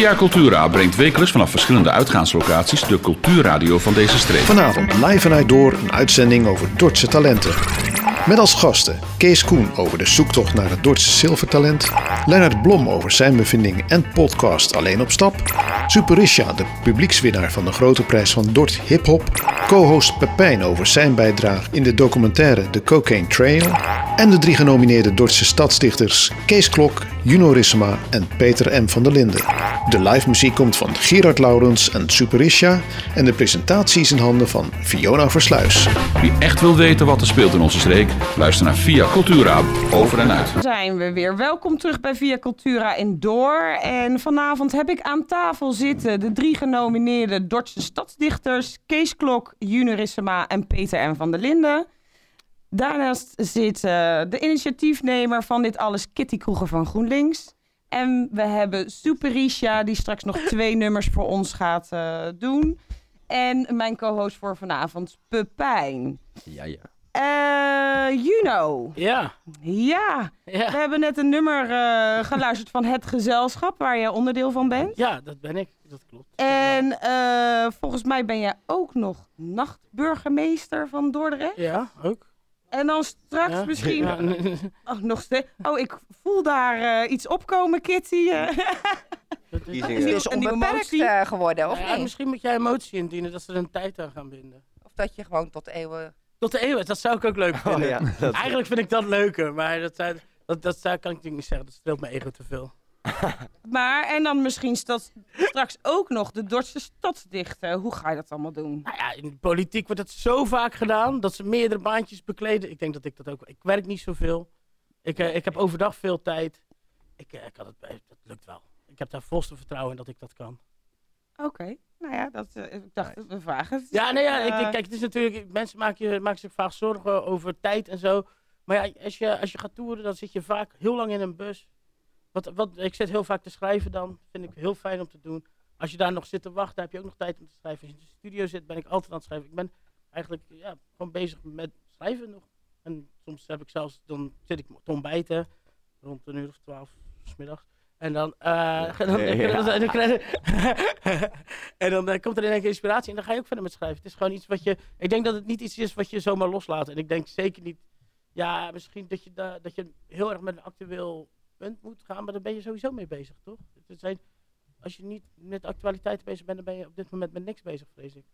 Via Cultura brengt wekelijks vanaf verschillende uitgaanslocaties de cultuurradio van deze streek. Vanavond live vanuit Door een uitzending over Dordtse talenten. Met als gasten Kees Koen over de zoektocht naar het Dordtse zilvertalent. Lennart Blom over zijn bevindingen en podcast Alleen op Stap. Superisha, de publiekswinnaar van de grote prijs van Dort Hip Hop. Co-host Pepijn over zijn bijdrage in de documentaire The Cocaine Trail. En de drie genomineerde Dordtse stadsdichters Kees Klok, Juno Rissema en Peter M. van der Linden. De live muziek komt van Gerard Laurens en Superisha. En de presentatie is in handen van Fiona Versluis. Wie echt wil weten wat er speelt in onze streek, luister naar Via Cultura over en uit. zijn we weer. Welkom terug bij Via Cultura in Door. En vanavond heb ik aan tafel zitten de drie genomineerde Dordtse stadsdichters... Kees Klok, Junirissima en Peter M. van der Linden. Daarnaast zit eh, de initiatiefnemer van dit alles, Kitty Kroeger van GroenLinks. En we hebben Superisha, die straks nog twee nummers voor ons gaat eh, doen. En mijn co-host voor vanavond, Pepijn. Ja, ja. Eh, Juno. Ja. Ja, we hebben net een nummer eh, geluisterd van Het Gezelschap, waar je onderdeel van bent. ja, dat ben ik. Dat klopt. En eh, volgens mij ben jij ook nog nachtburgemeester van Dordrecht. Ja, ook. En dan straks Ja. misschien... Ja, Oh, nog steeds. Oh, ik voel daar eh, iets opkomen, Kitty. eh. dat is- nieuwe- is onbeperkt motie. eh, geworden, of Ja, misschien moet jij een motie indienen dat ze er een tijd aan gaan binden. Of dat je gewoon tot eeuwen... Tot de eeuwig, dat zou ik ook leuk vinden. Eigenlijk vind ik dat leuker, maar dat, zou, dat, dat zou, kan ik natuurlijk niet zeggen. Dat streelt mijn ego te veel. Maar, en dan misschien straks ook nog de Dordtse stadsdichter. Hoe ga je dat allemaal doen? Nou ja, in de politiek wordt het zo vaak gedaan dat ze meerdere baantjes bekleden. Ik denk dat ik dat ook. Ik werk niet zoveel. Ik, eh, ik heb overdag veel tijd. Ik, eh, ik kan het, eh, dat lukt wel. Ik heb daar volste vertrouwen in dat ik dat kan. Oké, nou ja, dat, eh, ik dacht, we vragen het. Ja, nee, ja, ik, kijk, het is natuurlijk, mensen maken, je, maken zich vaak zorgen over tijd en zo. Maar ja, als je, als je gaat toeren, dan zit je vaak heel lang in een bus. Wat, wat, ik zit heel vaak te schrijven dan, vind ik heel fijn om te doen. Als je daar nog zit te wachten, heb je ook nog tijd om te schrijven. Als je in de studio zit, ben ik altijd aan het schrijven. Ik ben eigenlijk ja, gewoon bezig met schrijven nog. En soms heb ik zelfs, dan zit ik te ontbijten, rond een uur of twaalf, s middags. En dan, eh, dan, en dan eh, komt er in één keer inspiratie en dan ga je ook verder met schrijven. Het is gewoon iets wat je, ik denk dat het niet iets is wat je zomaar loslaat. En ik denk zeker niet, ja, misschien dat je, da, dat je heel erg met een actueel punt moet gaan, maar daar ben je sowieso mee bezig, toch? Het zijn, als je niet met actualiteiten bezig bent, dan ben je op dit moment met niks bezig, vrees ik.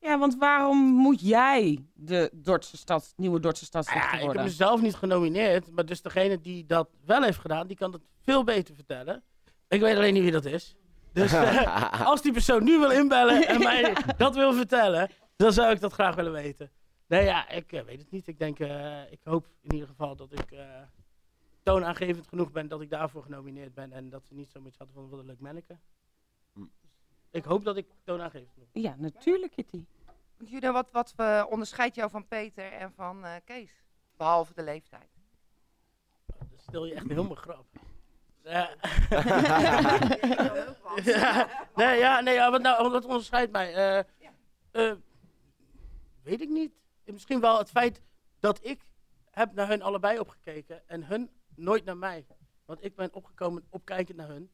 Ja, want waarom moet jij de Dordtse stad, nieuwe Dordtse ja, ik heb mezelf niet genomineerd, maar dus degene die dat wel heeft gedaan, die kan het veel beter vertellen. Ik weet alleen niet wie dat is. Dus eh, als die persoon nu wil inbellen en mij dat wil vertellen, dan zou ik dat graag willen weten. Nee, ja, ik eh, weet het niet. Ik denk, eh, ik hoop in ieder geval dat ik eh, toonaangevend genoeg ben dat ik daarvoor genomineerd ben en dat ze niet zoiets hadden van wat een leuk manneke. Ik hoop dat ik toonaangevend genoeg ben. Ja, natuurlijk, Kitty. Juno, wat, wat eh, onderscheidt jou van Peter en van eh, Kees? Behalve de leeftijd. Dan stel je echt helemaal grap. Ja. Nee, ja, nee, ja, wat, nou, wat onderscheidt mij? Eh, eh, weet ik niet. Misschien wel het feit dat ik heb naar hun allebei opgekeken en hun nooit naar mij. Want ik ben opgekomen opkijkend naar hun.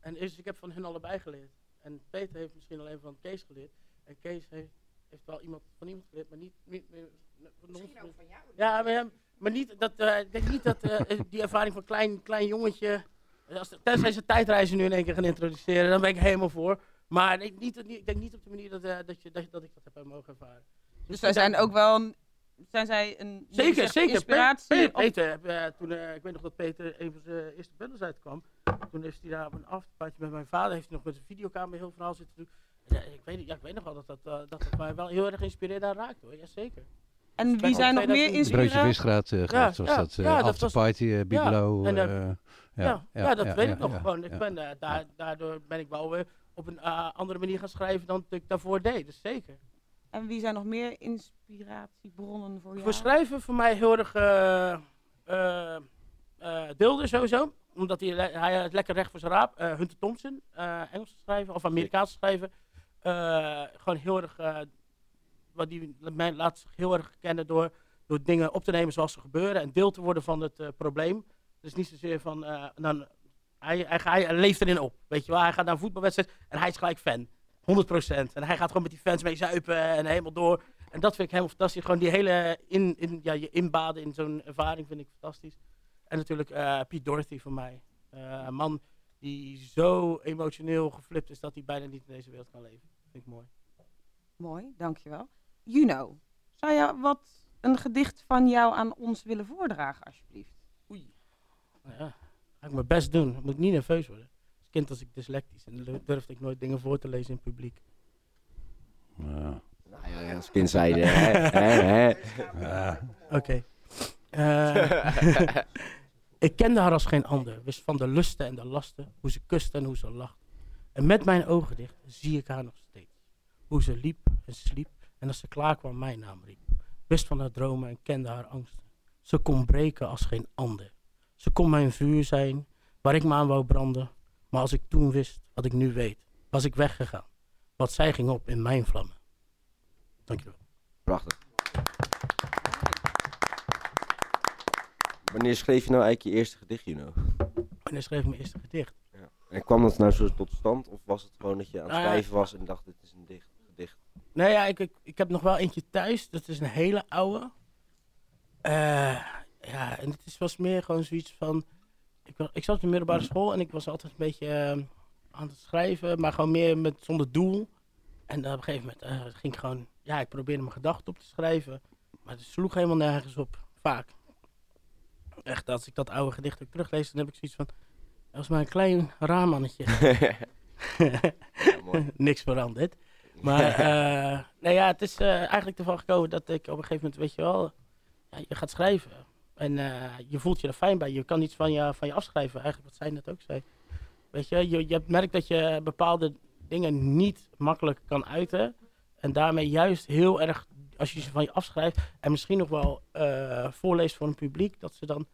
En dus ik heb van hun allebei geleerd. En Peter heeft misschien alleen van Kees geleerd. En Kees heeft, heeft wel iemand van iemand geleerd, maar niet... niet, niet- van ons geleerd. Ja, maar, ja, maar niet dat, eh, ik denk niet dat eh, die ervaring van klein, klein jongetje... Als, tenzij ze tijdreizen nu in één keer gaan introduceren, dan ben ik helemaal voor. Maar ik, niet, ik denk niet op de manier dat, eh, dat, je, dat, dat ik dat heb mogen ervaren. Dus zij zijn ook wel, een- zijn zij een Zeker, zegt zeker. inspiratie? Pe- Pe- of- Peter, eh, toen, eh, ik weet nog dat Peter een van zijn eerste bundels uitkwam. Toen heeft hij daar op een afterpartje met mijn vader, heeft hij nog met zijn videokamer heel verhaal zitten doen. Ja, ik, weet, ja, ik weet nog wel dat dat, eh, dat het mij wel heel erg geïnspireerd aan raakte hoor, jazeker. En wie zijn nog meer 2003. Broodje inspiratie? visgraat uh, gehad, zoals ja, dat. uh, ja, dat afterparty, uh, bibelo. en, Ja, Ja, ja, dat weet ik nog gewoon. Ik ben, daar, Daardoor ben ik wel weer op een eh, andere manier gaan schrijven dan dat ik daarvoor deed, dus zeker. En wie zijn nog meer inspiratiebronnen voor jou? Voor schrijven voor mij heel erg Dilder sowieso. Omdat hij, hij het lekker recht voor zijn raap. Eh, Hunter Thompson, Engels schrijven of Amerikaans schrijven. Eh, gewoon heel erg, wat die mij laat zich heel erg kennen door, door dingen op te nemen zoals ze gebeuren. En deel te worden van het probleem. Dus niet zozeer van, dan, Hij, hij, hij leeft erin op. Weet je wel, hij gaat naar een voetbalwedstrijd en hij is gelijk fan. 100%. En hij gaat gewoon met die fans mee zuipen en helemaal door. En dat vind ik helemaal fantastisch. Gewoon die hele in, in, ja, je inbaden in zo'n ervaring vind ik fantastisch. En natuurlijk uh, Pete Dorothy voor mij. Uh, een man die zo emotioneel geflipt is dat hij bijna niet in deze wereld kan leven. Vind ik mooi. Mooi, dankjewel. Juno, zou je wat een gedicht van jou aan ons willen voordragen, alsjeblieft? Oei. Nou ja, ga ik mijn best doen. Moet ik niet nerveus worden. Als kind was ik dyslectisch en durfde ik nooit dingen voor te lezen in publiek. Ja. Nou ja, als kind zei je, hè, hè. Oké. Uh, ik kende haar als geen ander, wist van de lusten en de lasten, hoe ze kuste en hoe ze lacht. En met mijn ogen dicht zie ik haar nog steeds. Hoe ze liep en sliep en als ze klaar kwam mijn naam riep. Wist van haar dromen en kende haar angsten. Ze kon breken als geen ander. Ze kon mijn vuur zijn, waar ik me aan wou branden. Maar als ik toen wist wat ik nu weet, was ik weggegaan. Wat zij ging op in mijn vlammen. Dankjewel. Prachtig. Wanneer schreef je nou eigenlijk je eerste gedicht, Juno? Wanneer schreef ik mijn eerste gedicht? Ja. En kwam dat nou zo tot stand? Of was het gewoon dat je aan het nou schrijven was en dacht, dit is een dicht, gedicht? Nee, ja, ik, ik, ik, heb nog wel eentje thuis. Dat is een hele oude. Uh, ja, en het is, was meer gewoon zoiets van... Ik, ik zat op de middelbare school en ik was altijd een beetje uh, aan het schrijven. Maar gewoon meer met, zonder doel. En op een gegeven moment uh, ging ik gewoon... Ja, ik probeerde mijn gedachten op te schrijven. Maar het sloeg helemaal nergens op. Vaak echt, als ik dat oude gedicht ook teruglees, dan heb ik zoiets van... Dat was maar een klein raarmannetje. ja, Niks veranderd. Maar uh, nou ja, het is uh, eigenlijk ervan gekomen dat ik op een gegeven moment, weet je wel, ja, je gaat schrijven. En uh, je voelt je er fijn bij. Je kan iets van je, van je afschrijven, eigenlijk wat zij net ook zei. Weet je, je, je merkt dat je bepaalde dingen niet makkelijk kan uiten. En daarmee juist heel erg als je ze van je afschrijft en misschien nog wel uh, voorleest voor een publiek, dat ze dan,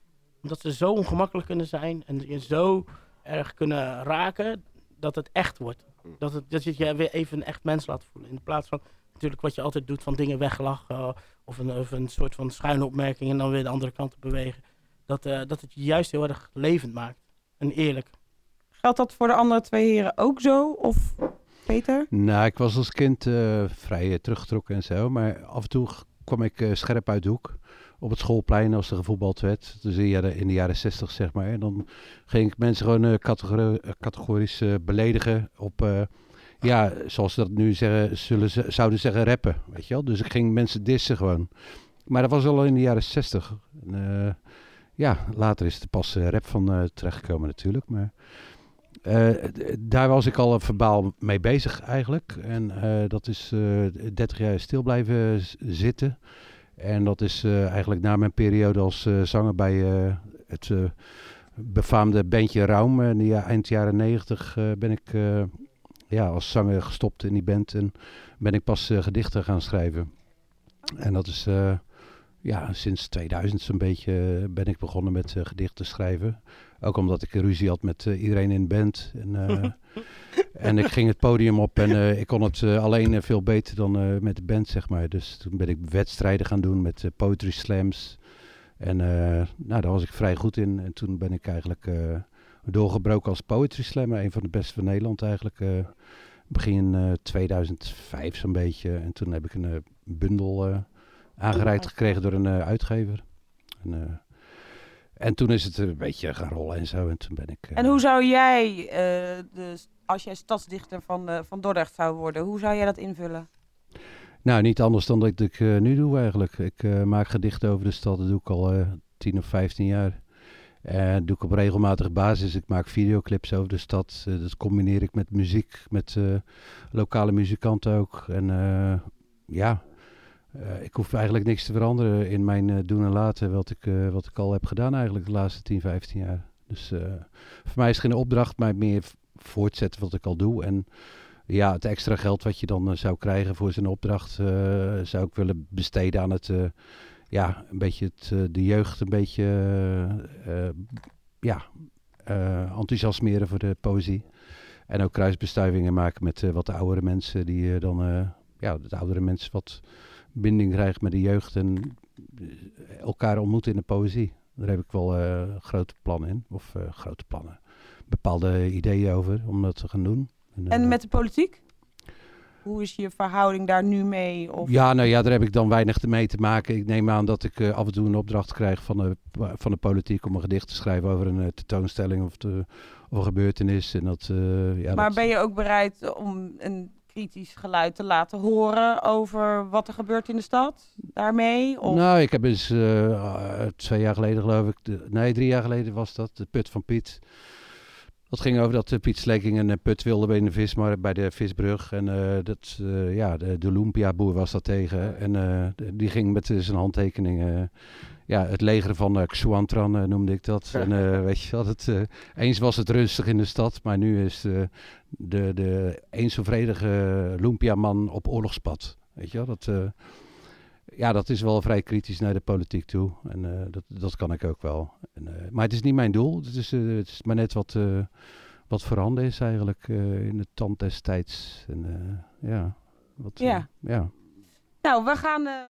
omdat ze zo ongemakkelijk kunnen zijn en je zo erg kunnen raken, dat het echt wordt. Hmm. Dat, het, dat je je weer even een echt mens laat voelen. In plaats van natuurlijk wat je altijd doet van dingen weglachen of, een, of een soort van schuine opmerking en dan weer de andere kant op bewegen. Dat, uh, dat het je juist heel erg levend maakt en eerlijk. Geldt dat voor de andere twee heren ook zo? Of Peter? Nou, ik was als kind uh, vrij uh, teruggetrokken en zo. Maar af en toe kwam ik uh, scherp uit de hoek. Op het schoolplein als er gevoetbald werd. Dus in de jaren zestig, zeg maar. En dan ging ik mensen gewoon categori categorisch beledigen op... ja, zoals ze dat nu zeggen, zullen ze, zouden zeggen rappen, weet je wel. Dus ik ging mensen dissen gewoon. Maar dat was al in de jaren zestig. ja, later is er pas rap van terechtgekomen natuurlijk, maar... Uh, daar was ik al verbaal mee bezig eigenlijk. En uh, dat is uh, eh, 30 jaar stil blijven zitten. En dat is eigenlijk na mijn periode als zanger bij het befaamde bandje Raum. in de eind jaren 90 ben ik ja, als zanger gestopt in die band. En ben ik pas gedichten gaan schrijven. En dat is ja, sinds 2000 zo'n beetje ben ik begonnen met gedichten schrijven. Ook omdat ik ruzie had met uh, iedereen in de band. En, uh, en ik ging het podium op en ik kon het alleen veel beter dan met de band, zeg maar. Dus toen ben ik wedstrijden gaan doen met poetry slams. En nou, daar was ik vrij goed in. En toen ben ik eigenlijk doorgebroken als poetry slammer. Een van de beste van Nederland eigenlijk. begin 2005 zo'n beetje. En toen heb ik een bundel aangereikt gekregen door een uitgever. En, en toen is het een beetje gaan rollen en zo. En toen ben ik. Uh... En hoe zou jij, uh, de, als jij stadsdichter van, uh, van Dordrecht zou worden, hoe zou jij dat invullen? Nou, niet anders dan dat ik nu doe eigenlijk. Ik maak gedichten over de stad. Dat doe ik al 10 of 15 jaar. En dat doe ik op regelmatige basis. Ik maak videoclips over de stad. dat combineer ik met muziek, met lokale muzikanten ook. En ja, ik hoef eigenlijk niks te veranderen in mijn doen en laten wat ik, wat ik al heb gedaan eigenlijk de laatste 10, 15 jaar. Dus voor mij is het geen opdracht, maar meer voortzetten wat ik al doe. En ja, het extra geld wat je dan zou krijgen voor zijn opdracht, zou ik willen besteden aan het, ja, een beetje het, de jeugd een beetje, ja, enthousiasmeren voor de poëzie. En ook kruisbestuivingen maken met wat de oudere mensen die dan, ja, de oudere mensen wat binding krijgt met de jeugd en elkaar ontmoeten in de poëzie. Daar heb ik wel grote plannen in. Of grote plannen. bepaalde ideeën over om dat te gaan doen. En eh, met de politiek? Hoe is je verhouding daar nu mee? Of... Ja, nou ja, daar heb ik dan weinig mee te maken. Ik neem aan dat ik eh, af en toe een opdracht krijg van de, van de politiek om een gedicht te schrijven over een eh, tentoonstelling of, of een gebeurtenis. En dat, eh, ja, maar dat- ben je ook bereid om een kritisch geluid te laten horen over wat er gebeurt in de stad daarmee? Of... Nou, ik heb eens twee jaar geleden geloof ik, de- nee drie jaar geleden was dat, de put van Piet. Dat ging over dat eh, Piet Sleking een eh, put wilde bij de bij de visbrug. En eh, dat, ja, de, de Lumpia-boer was daar tegen. En die ging met zijn handtekening, eh, ja, het leger van uh, Xuantran noemde ik dat. en weet je wel, het, eens was het rustig in de stad, maar nu is de, de eens zo vredige Lumpia-man op oorlogspad. Weet je wel, dat... ja, dat is wel vrij kritisch naar de politiek toe. En eh, dat, dat kan ik ook wel. En, eh, maar het is niet mijn doel. Het is, eh, het is maar net wat, wat veranderd is eigenlijk in de tand destijds. En, ja, wat, Ja. ja. Nou, we gaan.